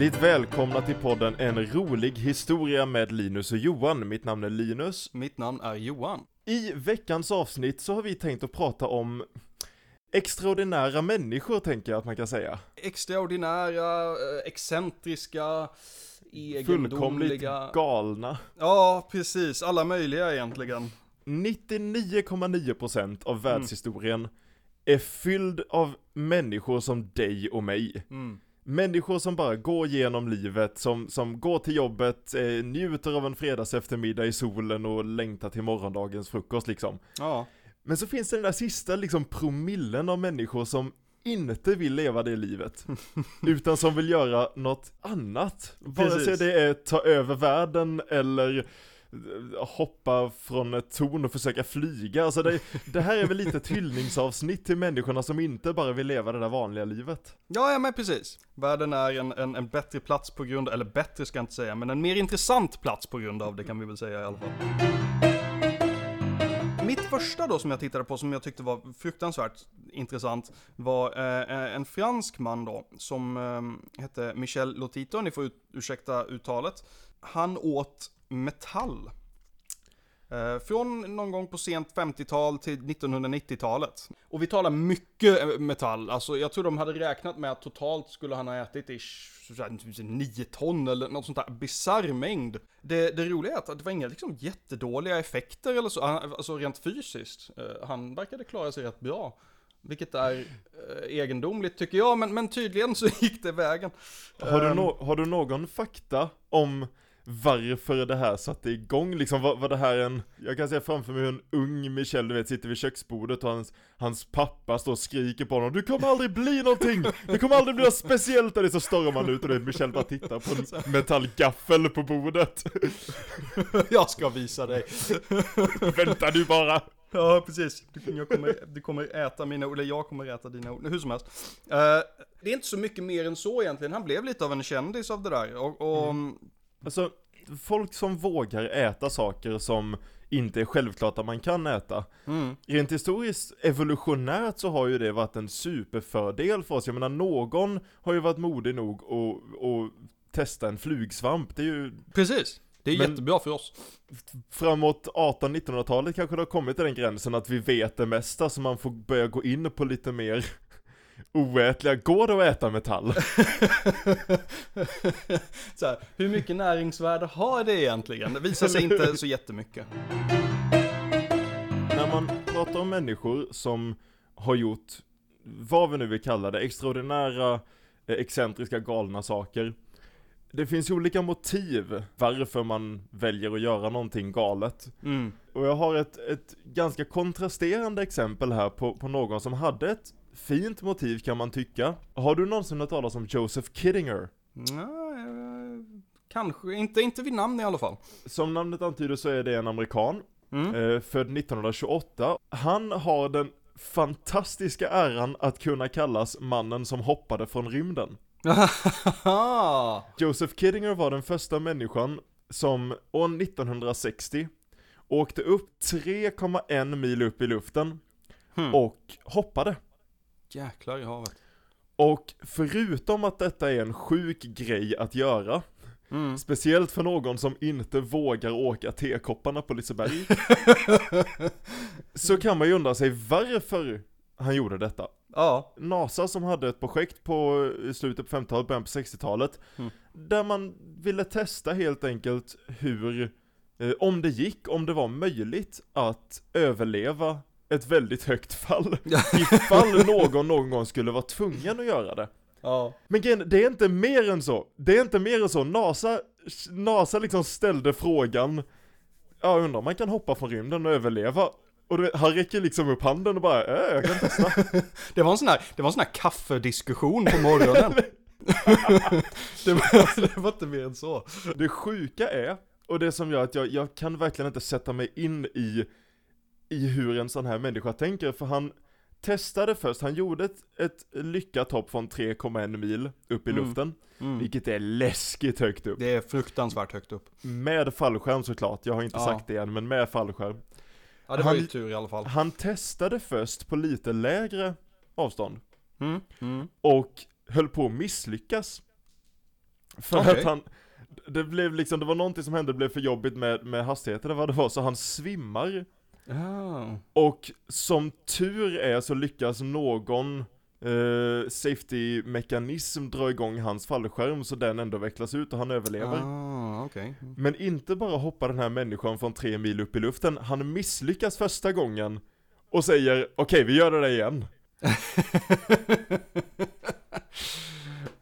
hjärtligt välkomna till podden En rolig historia med Linus och Johan. Mitt namn är Linus. Mitt namn är Johan. I veckans avsnitt så har vi tänkt att prata om extraordinära människor, tänker jag att man kan säga. Extraordinära, eh, excentriska, Fullkomligt egendomliga. galna. Ja, precis. Alla möjliga egentligen. 99,9% av världshistorien är fylld av människor som dig och mig. Mm. Människor som bara går genom livet, som, som går till jobbet, eh, njuter av en fredags eftermiddag i solen och längtar till morgondagens frukost liksom. Ja. Men så finns det den där sista liksom promillen av människor som inte vill leva det livet. utan som vill göra något annat. Vare sig det är ta över världen eller hoppa från ett torn och försöka flyga. Alltså det, det här är väl lite ett hyllningsavsnitt till människorna som inte bara vill leva det där vanliga livet. Ja, ja men precis. Världen är en, en, en bättre plats på grund, eller bättre ska jag inte säga, men en mer intressant plats på grund av det kan vi väl säga i alla fall. Mitt första då som jag tittade på som jag tyckte var fruktansvärt intressant var eh, eh en fransk man då som eh, hette Michel Lotito, ni får ut, ursäkta uttalet. Han åt metall. Eh, från någon gång på sent 50-tal till 1990-talet. Och vi talar mycket eh, metall, alltså jag tror de hade räknat med att totalt skulle han ha ätit i 9 ton eller något sånt där bisarr mängd. Det, det roliga är att det var inga liksom jättedåliga effekter eller så, alltså rent fysiskt. Eh, han verkade klara sig rätt bra. Vilket är eh, egendomligt tycker jag, men, men tydligen så gick det vägen. Har du, Ehm, no- har du någon fakta om varför det här satte igång? Liksom var, var det här en, jag kan se framför mig hur en ung Michel, du vet, sitter vid köksbordet och hans, hans pappa står och skriker på honom Du kommer aldrig bli någonting! Det kommer aldrig bli något speciellt! Och det så stormar man ut och det Michel bara tittar på en metallgaffel på bordet jag ska visa dig. Vänta du bara! Ja, precis. Du, kommer, du kommer äta mina ord, eller jag kommer äta dina ord, hur som helst. Eh, det är inte så mycket mer än så egentligen, han blev lite av en kändis av det där. Och, och Alltså, folk som vågar äta saker som inte är självklart att man kan äta mm, Rent historiskt, evolutionärt så har ju det varit en superfördel för oss. Jag menar, någon har ju varit modig nog att, att testa en flugsvamp. Det är ju precis. Det är Men- jättebra för oss. framåt 1800-1900-talet kanske det har kommit till den gränsen att vi vet det mesta, så man får börja gå in på lite mer oätliga. Går det att äta metall? så här, hur mycket näringsvärde har det egentligen? Det visar sig inte så jättemycket. När man pratar om människor som har gjort, vad vi nu vill kalla det, extraordinära, eh, excentriska, galna saker. Det finns ju olika motiv varför man väljer att göra någonting galet. Mm. Och jag har ett, ett ganska kontrasterande exempel här på, på någon som hade ett fint motiv kan man tycka. Har du någonsin hört talas om Joseph Kittinger? Ja, eh, kanske, inte, inte vid namn i alla fall. Som namnet antyder så är det en amerikan, Mm. eh, född 1928. Han har den fantastiska äran att kunna kallas mannen som hoppade från rymden. Joseph Kittinger var den första människan som år 1960 åkte upp 3,1 mil upp i luften Hmm. och hoppade. Jäklar i havet. Och förutom att detta är en sjuk grej att göra, Mm. speciellt för någon som inte vågar åka tekopparna på Liseberg, så kan man ju undra sig varför han gjorde detta. Ja. NASA som hade ett projekt på slutet på 50-talet, början på 60-talet, Mm. där man ville testa helt enkelt hur, eh, om det gick, om det var möjligt att överleva ett väldigt högt fall. Ifall någon någon gång skulle vara tvungen att göra det. Ja. Men grejen, det är inte mer än så. Det är inte mer än så. NASA, NASA liksom ställde frågan, ja jag undrar om man kan hoppa från rymden och överleva. Och vet, han räcker liksom upp handen och bara, äh, jag kan testa. Det var en sån här, det var en sån här kaffediskussion på morgonen. det, var, det var inte mer än så. Det sjuka är, och det som gör att jag, jag kan verkligen inte sätta mig in i, i hur en sån här människa tänker, för han testade först, han gjorde ett, ett lyckat hopp från 3,1 mil upp i Mm. luften, Mm. vilket är läskigt högt upp. Det är fruktansvärt högt upp. Med fallskärm såklart, jag har inte Ja. sagt det än, men med fallskärm. Ja, det var ju Han- tur i alla fall. Han testade först på lite lägre avstånd, Mm. Mm. och höll på att misslyckas. För Okej. att han, det blev liksom, det var någonting som hände, det blev för jobbigt med, med hastigheten eller vad det var, så han svimmar. Ja. Och som tur är så lyckas någon eh, safety-mekanism dra igång hans fallskärm så den ändå vecklas ut och han överlever. Ah, okej. Men inte bara hoppar den här människan från tre mil upp i luften, han misslyckas första gången och säger okej vi gör det där igen.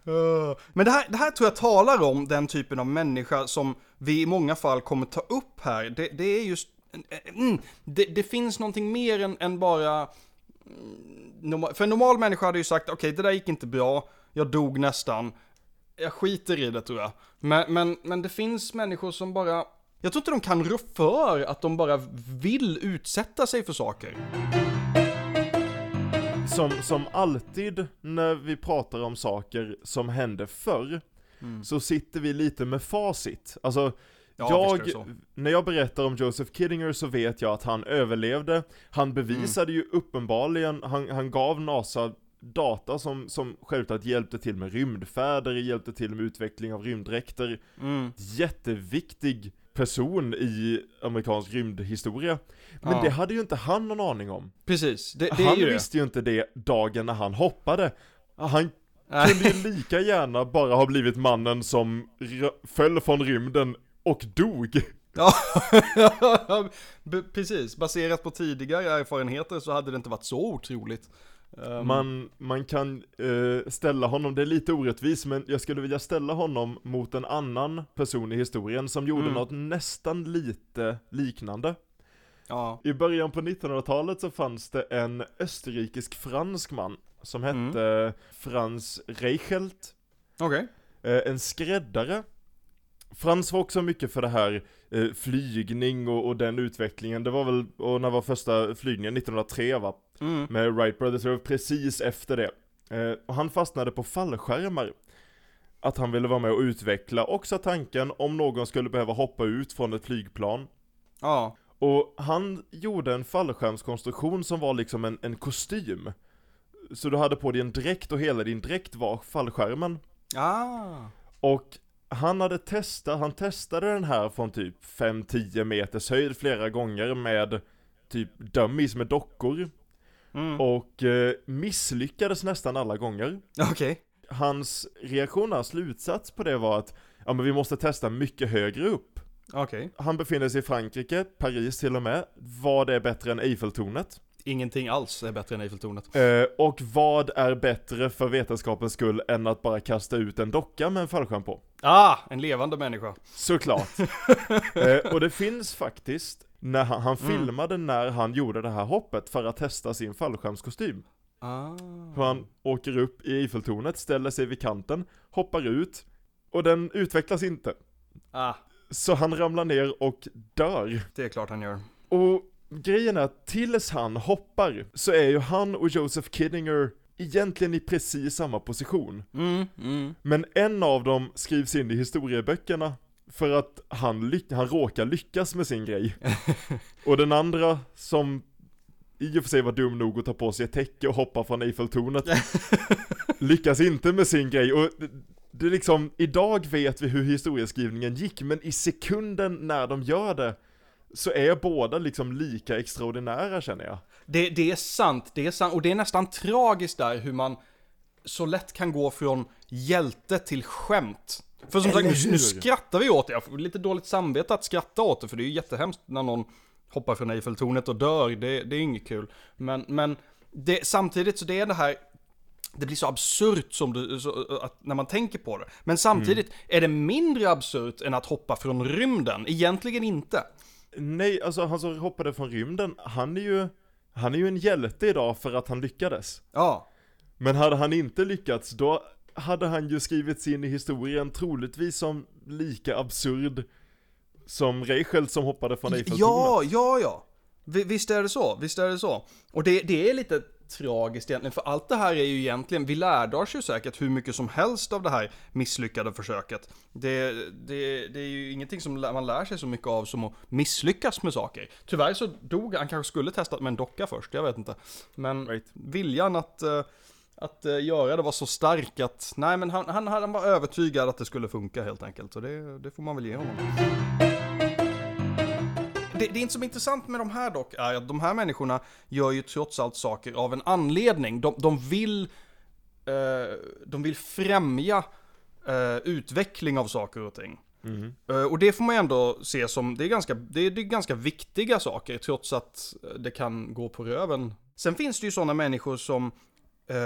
Uh, Men det här, det här tror jag talar om den typen av människa som vi i många fall kommer ta upp här. Det, det är just, mm, det, det finns någonting mer än, än bara, mm, normal, för en normal människa hade ju sagt okej det där gick inte bra, jag dog nästan, jag skiter i det tror jag. Men, men, men det finns människor som bara, jag tror inte de kan rå för att de bara vill utsätta sig för saker. Som, som alltid när vi pratar om saker som hände förr, så sitter vi lite med facit. Alltså, Ja, det jag, när jag berättar om Joseph Kiddinger så vet jag att han överlevde, han bevisade ju uppenbarligen, han, han gav NASA data som, som självklart hjälpte till med rymdfärder, hjälpte till med utveckling av rymddräkter. Mm. Jätteviktig person i amerikansk rymdhistoria. Men Ja. det hade ju inte han någon aning om. Precis, det, det han ju det. visste ju inte det dagen när han hoppade. Han Nej. kunde ju lika gärna bara ha blivit mannen som föll från rymden och dog. Ja, precis. Baserat på tidigare erfarenheter så hade det inte varit så otroligt. Ehm, Man, man kan eh, ställa honom, det är lite orättvist men jag skulle vilja ställa honom mot en annan person i historien som gjorde Mm. något nästan lite liknande. Ja. I början på 1900-talet så fanns det en österrikisk-fransk man som Mm. hette Franz Reichelt, Okej. eh, en skräddare. Frans var också mycket för det här eh, flygning och, och den utvecklingen, det var väl, och när var första flygningen? 1903 va? Mm. Med Wright Brothers, det var precis efter det. Eh, och han fastnade på fallskärmar. Att han ville vara med och utveckla också tanken om någon skulle behöva hoppa ut från ett flygplan. Ja. Och han gjorde en fallskärmskonstruktion som var liksom en, en kostym. Så du hade på dig en dräkt och hela din dräkt var fallskärmen. Ah. Och han hade testat, han testade den här från typ 5-10 meters höjd flera gånger med typ dummies med dockor. Mm. Och eh, misslyckades nästan alla gånger. Okej. Hans reaktion, hans slutsats på det var att ja men vi måste testa mycket högre upp. Okej. Han befinner sig i Frankrike, Paris till och med. Vad är bättre än Eiffeltornet? Ingenting alls är bättre än Eiffeltornet. Eh, och vad är bättre för vetenskapens skull än att bara kasta ut en docka med en fallskärm på? Ah, en levande människa. Såklart. eh, och det finns faktiskt, när han, han Mm. filmade när han gjorde det här hoppet för att testa sin fallskärmskostym. Ah. Hur han åker upp i Eiffeltornet, ställer sig vid kanten, hoppar ut, och den utvecklas inte. Ah, Så han ramlar ner och dör. det är klart han gör. Och grejen är att tills han hoppar, så är ju han och Joseph Kiddinger egentligen i precis samma position. Mm, mm. Men en av dem skrivs in i historieböckerna för att han, ly- han råkar lyckas med sin grej. Och den andra som i och för sig var dum nog att ta på sig ett täcke och hoppa från Eiffeltornet lyckas inte med sin grej. Och det, är liksom, idag vet vi hur historieskrivningen gick, men i sekunden när de gör det så är båda liksom lika extraordinära känner jag. Det, det är sant, det är sant. Och det är nästan tragiskt där hur man så lätt kan gå från hjälte till skämt. För som sagt, Eller nu, hur? nu skrattar vi åt det. Jag får lite dåligt samvete att skratta åt det, för det är ju jättehemskt när någon hoppar från Eiffeltornet och dör. Det, det är inget kul. Men, men det, samtidigt så det är det här, det blir så absurt som du, så, att, när man tänker på det. Men samtidigt är det mindre absurt än att hoppa från rymden. Egentligen inte. Nej, alltså han som hoppade från rymden, han är ju, han är ju en hjälte idag för att han lyckades. Ja. Men hade han inte lyckats, då hade han ju skrivits in i historien troligtvis som lika absurd som Reichelt som hoppade från Eiffeltornet. Ja, ja, ja. Vi- Visst är det så, visst är det så. Och det, det är lite tragiskt egentligen, för allt det här är ju egentligen, vi lärde oss ju säkert hur mycket som helst av det här misslyckade försöket. Det, det, det är ju ingenting som man lär sig så mycket av som att misslyckas med saker. Tyvärr så dog han, kanske skulle testat med en docka först, jag vet inte. Men Right. viljan att, eh, att eh, göra det var så stark att, nej men han, han, han var övertygad att det skulle funka helt enkelt. Och det, det får man väl ge honom. Det, det är inte som intressant med de här dock är att de här människorna gör ju trots allt saker av en anledning. De, de vill, eh, de vill främja eh, utveckling av saker och ting. Mhm. Eh, Och det får man ändå se som, det är, ganska, det, är, det är ganska viktiga saker trots att eh, det kan gå på röven. Sen finns det ju sådana människor som eh,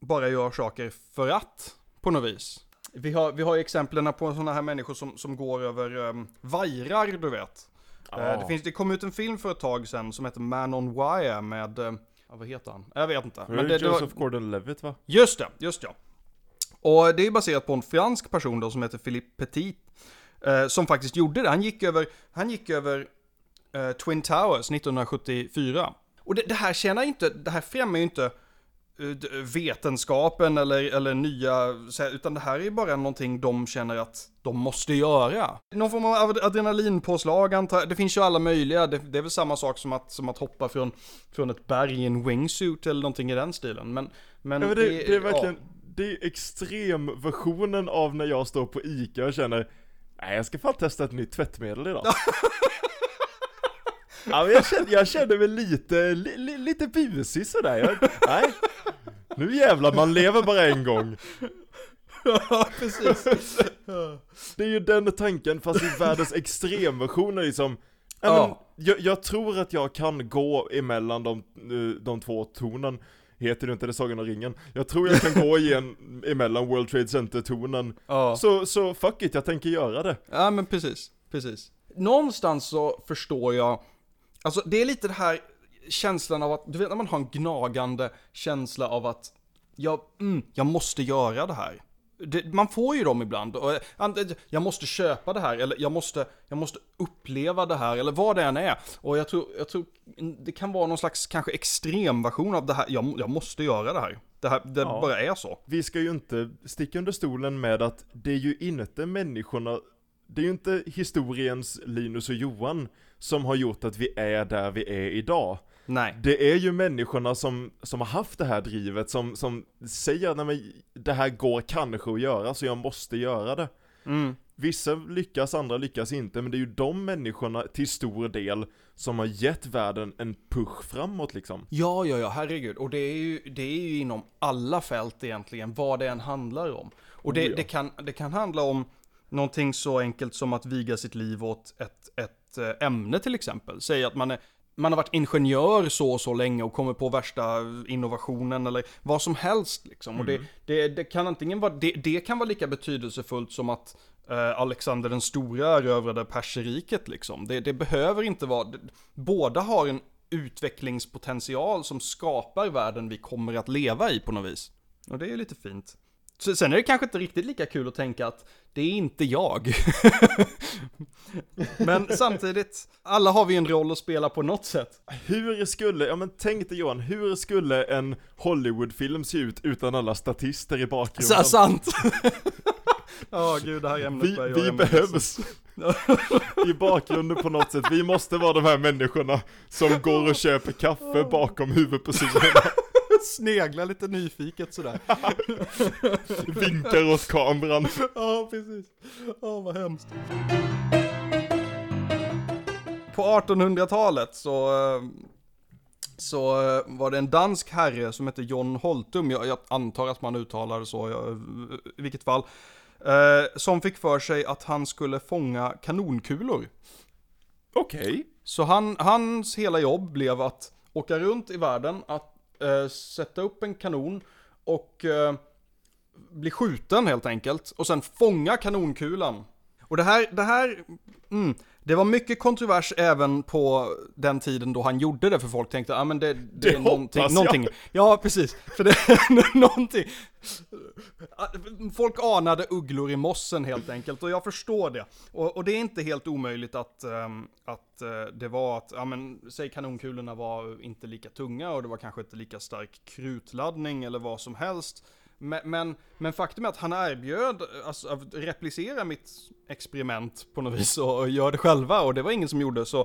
bara gör saker för att, på något vis. Vi har, vi har exemplen på sådana här människor som, som går över um, vajrar, du vet. Eh, Ja. det, finns, det kom ut en film för ett tag sedan som heter Man on Wire med, eh, ja, vad heter han? Jag vet inte. Men det, det, det var, Joseph Gordon-Levitt va? Just det, just ja. Och det är baserat på en fransk person då som heter Philippe Petit. Eh, som faktiskt gjorde det. Han gick över, han gick över eh, Twin Towers 1974. Och det, det här tjänar inte, det här främjar ju inte eh, vetenskapen eller, eller nya, utan det här är bara någonting de känner att de måste göra. Någon form av ad- adrenalinpåslag antar. Det finns ju alla möjliga, det, det är väl samma sak som att, som att hoppa från, från ett berg i en wingsuit eller någonting i den stilen. Men, men, Ja, men det, det är ja. verkligen, det är extremversionen av när jag står på ICA och känner Nej jag ska fan testa ett nytt tvättmedel idag Ja jag känner, jag känner mig lite, li, li, lite busig sådär jag, Nej Nu jävlar, man lever bara en gång Ja, precis. Det är ju den tanken fast i världens extremversioner liksom ja, men, jag, jag tror att jag kan gå emellan de, de två tonen Heter det inte det Sagan om ringen? Jag tror jag kan gå igen emellan World Trade Center-tonen Ja. Så, så fuck it, jag tänker göra det ja, men precis. Precis. Någonstans så förstår jag, alltså det är lite det här känslan av att, du vet när man har en gnagande känsla av att jag, mm, jag måste göra det här. Det, man får ju dem ibland. Och, eh, ant- jag måste köpa det här, eller jag måste, jag måste uppleva det här, eller vad det än är. Och jag tror, jag tror det kan vara någon slags kanske extremversion av det här, jag, jag måste göra det här. Det, här, det Ja. bara är så. Vi ska ju inte sticka under stolen med att det är ju inte människorna Det är ju inte historiens Linus och Johan som har gjort att vi är där vi är idag Nej. Det är ju människorna som, som har haft det här drivet, som, som säger nej men det här går kanske att göra så jag måste göra det. Mm. Vissa lyckas, andra lyckas inte, men det är ju de människorna till stor del som har gett världen en push framåt liksom. Ja, ja, ja, herregud. Och det är ju, det är ju inom alla fält egentligen, vad det än handlar om. Och det, Oh, ja. det, kan, det kan handla om någonting så enkelt som att viga sitt liv åt ett, ett eh, ämne till exempel. Säg att man är man har varit ingenjör så och så länge och kommer på värsta innovationen eller vad som helst liksom. Och det, det, det kan antingen vara, det, det kan vara lika betydelsefullt som att eh, Alexander den stora erövrade perseriket liksom. Det, det behöver inte vara, båda har en utvecklingspotential som skapar världen vi kommer att leva i på något vis. Och det är lite fint. Så, sen är det kanske inte riktigt lika kul att tänka att det är inte jag. Men samtidigt, alla har vi en roll att spela på något sätt. Hur skulle, ja men tänk dig Johan, hur skulle en Hollywoodfilm se ut utan alla statister i bakgrunden? Så, sant! Ja, gud, det här ämnet Vi, vi behövs i bakgrunden på något sätt, vi måste vara de här människorna som går och köper kaffe bakom huvudpersonerna, Snegla lite nyfiket sådär. vinkar åt kameran. Ja, precis. Ja, vad hemskt. På 1800-talet så, eh, så eh, var det en dansk herre som hette John Holtum, jag, jag antar att man uttalar det så, jag, i vilket fall, eh, som fick för sig att han skulle fånga kanonkulor. Okej. Så han, hans hela jobb blev att åka runt i världen, att eh, sätta upp en kanon och eh, bli skjuten helt enkelt. Och sen fånga kanonkulan. Och det här, det här, mm, det var mycket kontrovers även på den tiden då han gjorde det, för folk tänkte, ja ah, men det, det, Det är någonting, jag. någonting. Ja, precis. För det är någonting. Folk anade ugglor i mossen helt enkelt, och jag förstår det. Och, och det är inte helt omöjligt att, ehm, att eh, det var att, ja men, säg kanonkulorna var inte lika tunga och det var kanske inte lika stark krutladdning eller vad som helst. Men, men, men faktum är att han erbjöd alltså, att replicera mitt experiment på något vis och göra det själva och det var ingen som gjorde så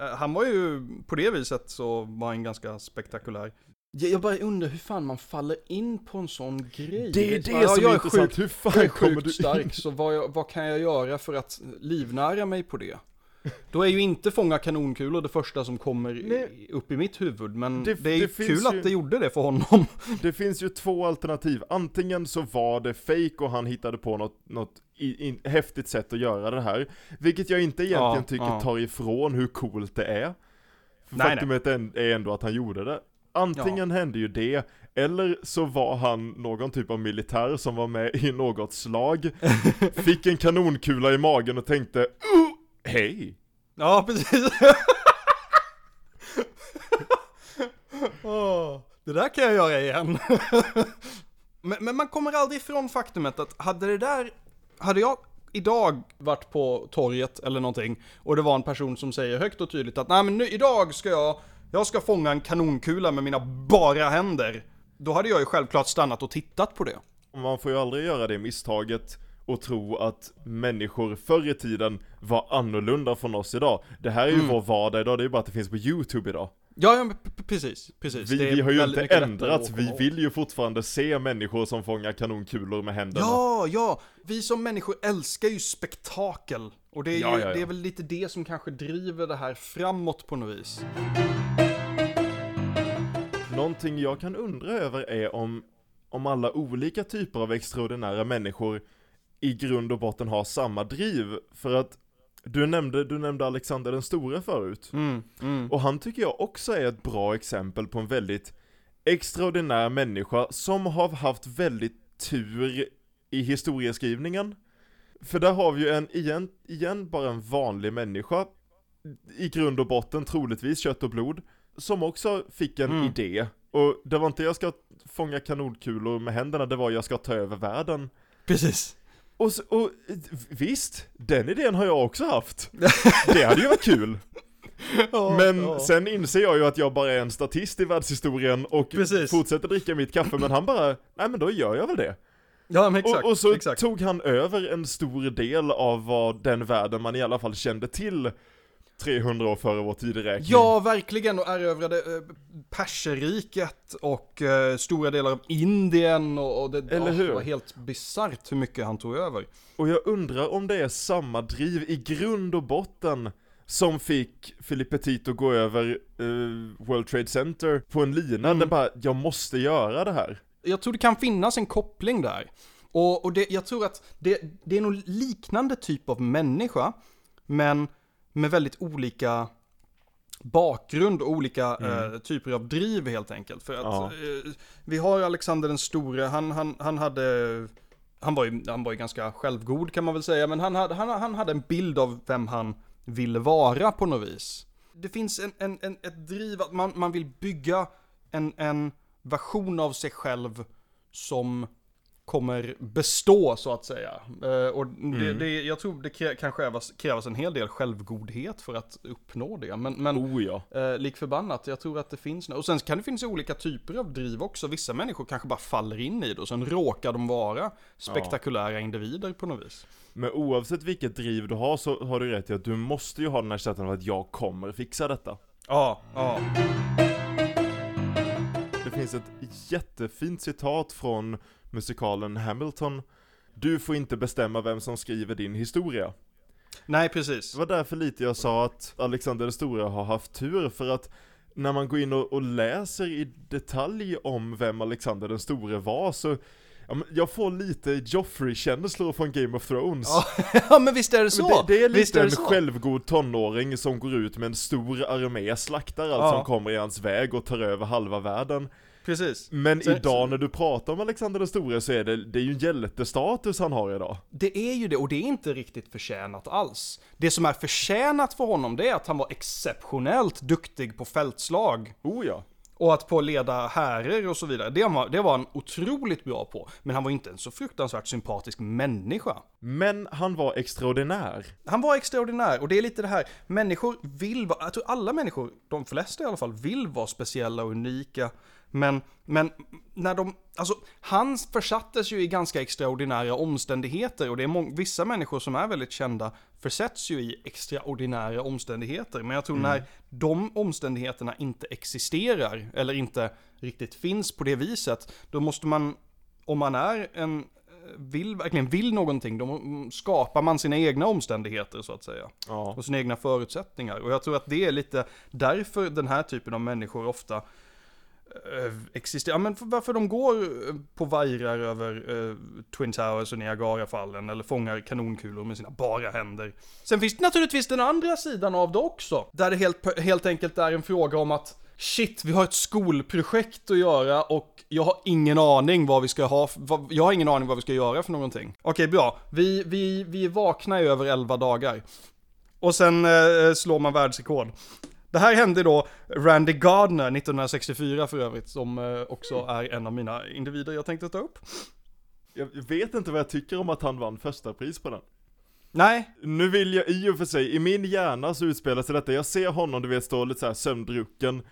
eh, han var ju på det viset så var han ganska spektakulär. Jag bara undrar hur fan man faller in på en sån grej. Det är det ja, som jag är intressant, sjukt- hur fan jag är kommer sjukt du stark, in? så vad, jag, vad kan jag göra för att livnära mig på det? Då är ju inte fånga kanonkulor det första som kommer i- Nej. upp i mitt huvud, men Det- det, är ju det kul ju- att det gjorde det för honom. Det finns ju två alternativ, antingen så var det fake och han hittade på något, något i, in, häftigt sätt att göra det här, vilket jag inte egentligen Ja, tycker ja. tar ifrån hur coolt det är. Nej, Faktumet är är ändå att han gjorde det. Antingen hände ju det, eller så var han någon typ av militär som var med i något slag, fick en kanonkula i magen och tänkte hej! Ja, precis. Åh, det där kan jag göra igen. men, men man kommer aldrig ifrån faktumet att hade det där, hade jag idag varit på torget eller någonting och det var en person som säger högt och tydligt att nej men nu, idag ska jag, jag ska fånga en kanonkula med mina bara händer. Då hade jag ju självklart stannat och tittat på det. Man får ju aldrig göra det misstaget och tro att människor förr i tiden var annorlunda från oss idag. Det här är ju Mm. vår vardag idag, det är ju bara att det finns på YouTube idag. Ja, ja precis, precis. Vi, vi har ju inte ändrats, vi vill ju fortfarande se människor som fångar kanonkulor med händerna. Ja, ja! Vi som människor älskar ju spektakel. Och det är, ju, Ja, ja, ja. det är väl lite det som kanske driver det här framåt på något vis. Någonting jag kan undra över är om, om alla olika typer av extraordinära människor i grund och botten har samma driv. För att du nämnde, du nämnde Alexander den store förut. Mm, mm. Och han tycker jag också är ett bra exempel på en väldigt extraordinär människa som har haft väldigt tur i historieskrivningen. För där har vi ju en, igen, igen bara en vanlig människa, i grund och botten troligtvis kött och blod, som också fick en Mm. idé. Och det var inte jag ska fånga kanonkulor med händerna, det var jag ska ta över världen. Precis. Och, och visst, den idén har jag också haft. Det hade ju varit kul. Men ja. sen inser jag ju att jag bara är en statist i världshistorien och Precis. fortsätter dricka mitt kaffe, men han bara, nej men då gör jag väl det. Ja, men exakt. och, och så exakt. tog han över en stor del av vad den världen man i alla fall kände till 300 år före vår tideräkning. Ja, verkligen. Och erövrade eh, Perserriket och eh, stora delar av Indien och, och det, Eller hur? det var helt bisarrt hur mycket han tog över. Och jag undrar om det är samma driv i grund och botten som fick Philip Petit att gå över eh, World Trade Center på en lina, Mm. där bara, jag måste göra det här. Jag tror det kan finnas en koppling där. Och, och det, jag tror att det, det är nog liknande typ av människa, men med väldigt olika bakgrund och olika eh, typer av driv helt enkelt. För att Ja. eh, vi har Alexander den store, han, han, han hade han var, ju, han var ju ganska självgod kan man väl säga, men han hade, han, han hade en bild av vem han ville vara på något vis. Det finns en, en, en, ett driv att man, man vill bygga en, en version av sig själv som kommer bestå så att säga. Eh, och det, det, jag tror det kan krävas, krävas en hel del självgodhet för att uppnå det. Men, men Oh ja. Eh, lik förbannat, jag tror att det finns Och sen kan det finnas olika typer av driv också. Vissa människor kanske bara faller in i det och sen råkar de vara spektakulära individer på något vis. Men oavsett vilket driv du har så har du rätt i att du måste ju ha den här känslan av att jag kommer fixa detta. Ja, ja. Det finns ett jättefint citat från musikalen Hamilton. Du får inte bestämma vem som skriver din historia. Nej, precis. Det var därför lite jag sa att Alexander den store har haft tur, för att när man går in och, och läser i detalj om vem Alexander den store var så jag får lite Joffrey-känslor från Game of Thrones. Ja, men visst är det så? Det, det är visst lite är en så? självgod tonåring som går ut med en stor armé, slaktar allt Ja. som kommer i hans väg och tar över halva världen. Precis. Men Så- idag när du pratar om Alexander den store så är det, det är ju en hjältestatus han har idag. Det är ju det, och det är inte riktigt förtjänat alls. Det som är förtjänat för honom, det är att han var exceptionellt duktig på fältslag. Oh ja. Och att på leda härer och så vidare. Det var, det var han otroligt bra på. Men han var inte en så fruktansvärt sympatisk människa. Men han var extraordinär. Han var extraordinär och det är lite det här, människor vill vara, jag tror alla människor, de flesta i alla fall, vill vara speciella och unika. Men, men när de, alltså han försattes ju i ganska extraordinära omständigheter och det är må- vissa människor som är väldigt kända försätts ju i extraordinära omständigheter. Men jag tror när de omständigheterna inte existerar eller inte riktigt finns på det viset, då måste man, om man är en, vill, verkligen vill någonting, då skapar man sina egna omständigheter så att säga. Ja. Och sina egna förutsättningar. Och jag tror att det är lite därför den här typen av människor ofta Eh, existerar. Ja, men varför de går eh, på vajrar över uh, Twin Towers och Niagarafallen eller fångar kanonkulor med sina bara händer. Sen finns det naturligtvis den andra sidan av det också. Där det helt, helt enkelt är en fråga om att Shit, vi har ett skolprojekt att göra och jag har ingen aning vad vi ska ha, vad, jag har ingen aning vad vi ska göra för någonting. Okej, bra. Vi, vi, vi är vakna i över 11 dagar. Och sen eh, slår man världsrekord. Det här hände då Randy Gardner 1964 för övrigt, som eh, också är en av mina individer jag tänkte ta upp. Jag vet inte vad jag tycker om att han vann första pris på den. Nej, Nu vill jag i och för sig, i min hjärna så utspelar sig detta, jag ser honom du vet stå lite såhär sömndrucken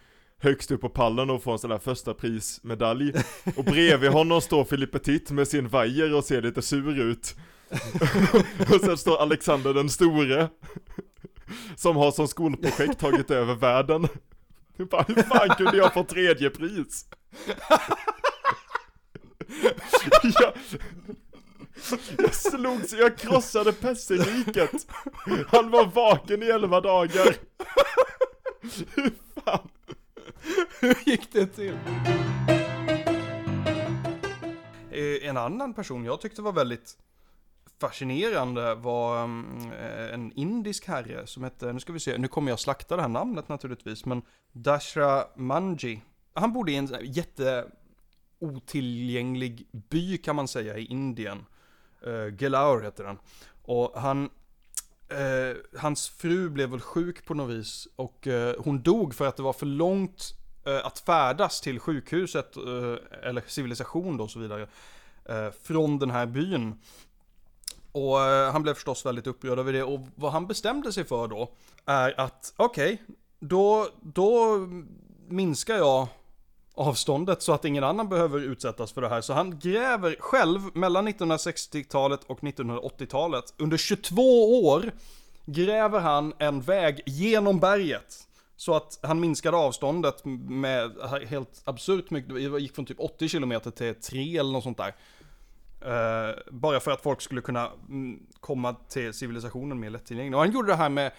Högst upp på pallen och få en sån där första prismedalj. Och bredvid honom står Philippe Petit med sin vajer och ser lite sur ut. Och sen står Alexander den store Som har som skolprojekt tagit över världen Bara, Hur fan kunde jag få tredje pris? jag, jag slog så jag krossade pesselriket Han var vaken i elva dagar Hur fan? hur gick det till? Eh, En annan person jag tyckte var väldigt fascinerande var mm, eh, en indisk herre som hette, nu ska vi se, nu kommer jag slakta det här namnet naturligtvis, men Dashra Manji. Han bodde i en jätte otillgänglig by kan man säga i Indien. Uh, Gelaur heter den. Och han, eh, hans fru blev väl sjuk på något vis och eh, hon dog för att det var för långt eh, att färdas till sjukhuset, eh, eller civilisation då och så vidare, från den här byn. Och eh, han blev förstås väldigt upprörd över det och vad han bestämde sig för då är att okej, då, då minskar jag avståndet så att ingen annan behöver utsättas för det här. Så han gräver själv mellan 1960-talet och 1980-talet, under 22 år, gräver han en väg genom berget. Så att han minskade avståndet med helt absurt mycket, det gick från typ 80 km till 3 eller något sånt där. Eh, bara för att folk skulle kunna mm, komma till civilisationen mer lättillgängligt. Och han gjorde det här med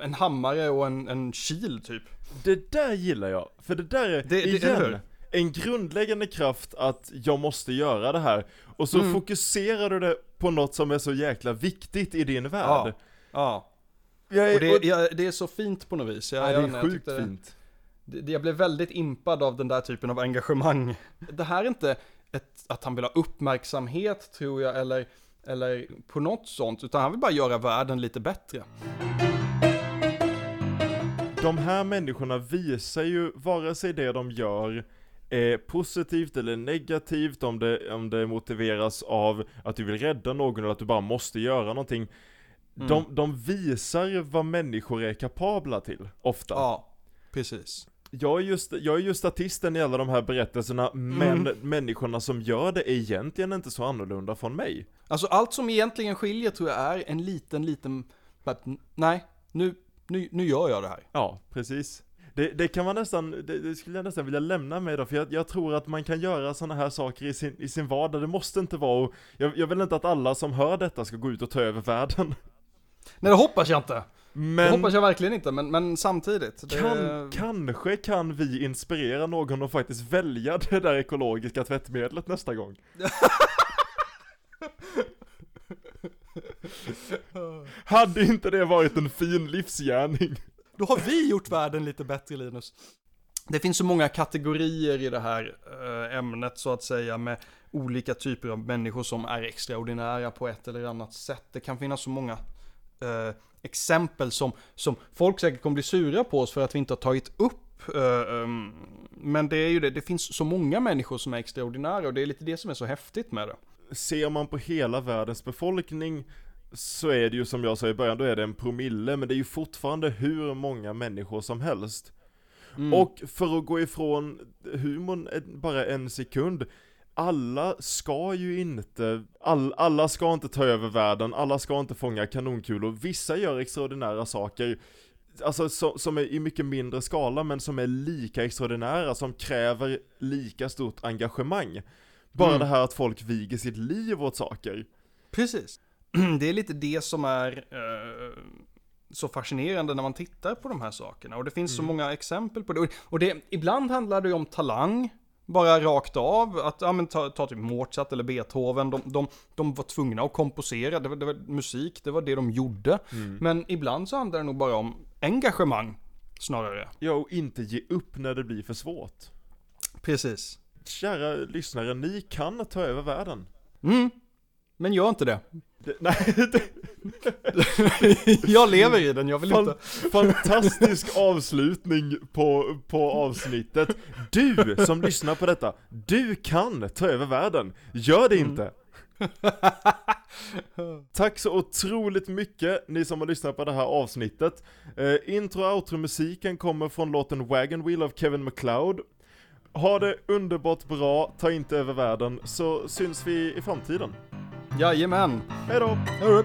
en hammare och en, en kil typ. Det där gillar jag, för det där är, Det- igen, hur? en grundläggande kraft att jag måste göra det här Och så Mm. fokuserar du det på något som är så jäkla viktigt i din värld Ja. Jag är, Och det, ja, det är så fint på något vis. Jag, ja, det jag, är jag sjukt tyckte- fint Det- Jag blev väldigt impad av den där typen av engagemang. Det här är inte ett, att han vill ha uppmärksamhet tror jag, eller, eller på något sånt, utan han vill bara göra världen lite bättre. De här människorna visar ju, vare sig det de gör är positivt eller negativt, om det, om det motiveras av att du vill rädda någon eller att du bara måste göra någonting. Mm. De, de visar vad människor är kapabla till, ofta. Ja, precis. Jag är, just, jag är ju statisten i alla de här berättelserna, men Mm. människorna som gör det är egentligen inte så annorlunda från mig. Alltså allt som egentligen skiljer tror jag är en liten, liten, nej, nu, nu, nu gör jag det här. Ja, precis. Det, det kan man nästan, det, det skulle jag nästan vilja lämna med då, för jag, jag tror att man kan göra sådana här saker i sin, i sin vardag, det måste inte vara, och jag, jag vill inte att alla som hör detta ska gå ut och ta över världen. Nej, det hoppas jag inte. Det Men hoppas jag verkligen inte, men, men samtidigt. Det, kan, kanske kan vi inspirera någon att faktiskt välja det där ekologiska tvättmedlet nästa gång. Hade inte det varit en fin livsgärning? Då har vi gjort världen lite bättre Linus. Det finns så många kategorier i det här eh, ämnet så att säga med olika typer av människor som är extraordinära på ett eller annat sätt. Det kan finnas så många eh, exempel som, som folk säkert kommer bli sura på oss för att vi inte har tagit upp. eh, ehm, men det är ju det, det finns så många människor som är extraordinära och det är lite det som är så häftigt med det. ser man på hela världens befolkning så är det ju som jag sa i början, då är det en promille, men det är ju fortfarande hur många människor som helst. Mm. Och för att gå ifrån humorn bara en sekund, alla ska ju inte, all, alla ska inte ta över världen, alla ska inte fånga kanonkulor, vissa gör extraordinära saker, alltså så, som är i mycket mindre skala men som är lika extraordinära, som kräver lika stort engagemang. Bara Mm. det här att folk viger sitt liv åt saker. Precis. Det är lite det som är eh, så fascinerande när man tittar på de här sakerna. Och det finns så många exempel på det. Och- Och det, ibland handlar det ju om talang, bara rakt av. Att, ja men ta, ta typ Mozart eller Beethoven, de, de, de var tvungna att komposera, det var, det var musik, det var det de gjorde. Men ibland så handlar det nog bara om engagemang, snarare. Ja, och inte ge upp när det blir för svårt. Precis. Kära lyssnare, ni kan ta över världen. Mm. Men gör inte det. Det, nej, det, jag lever i den, jag vill fan, inte. fantastisk avslutning på, på avsnittet. Du som lyssnar på detta, du kan ta över världen. Gör det inte. Tack så otroligt mycket ni som har lyssnat på det här avsnittet. Eh, intro och outro-musiken kommer från låten Wagon Wheel av Kevin MacLeod. Ha det underbart bra, ta inte över världen, så syns vi i framtiden. Jajamän. Hej då. Hej då.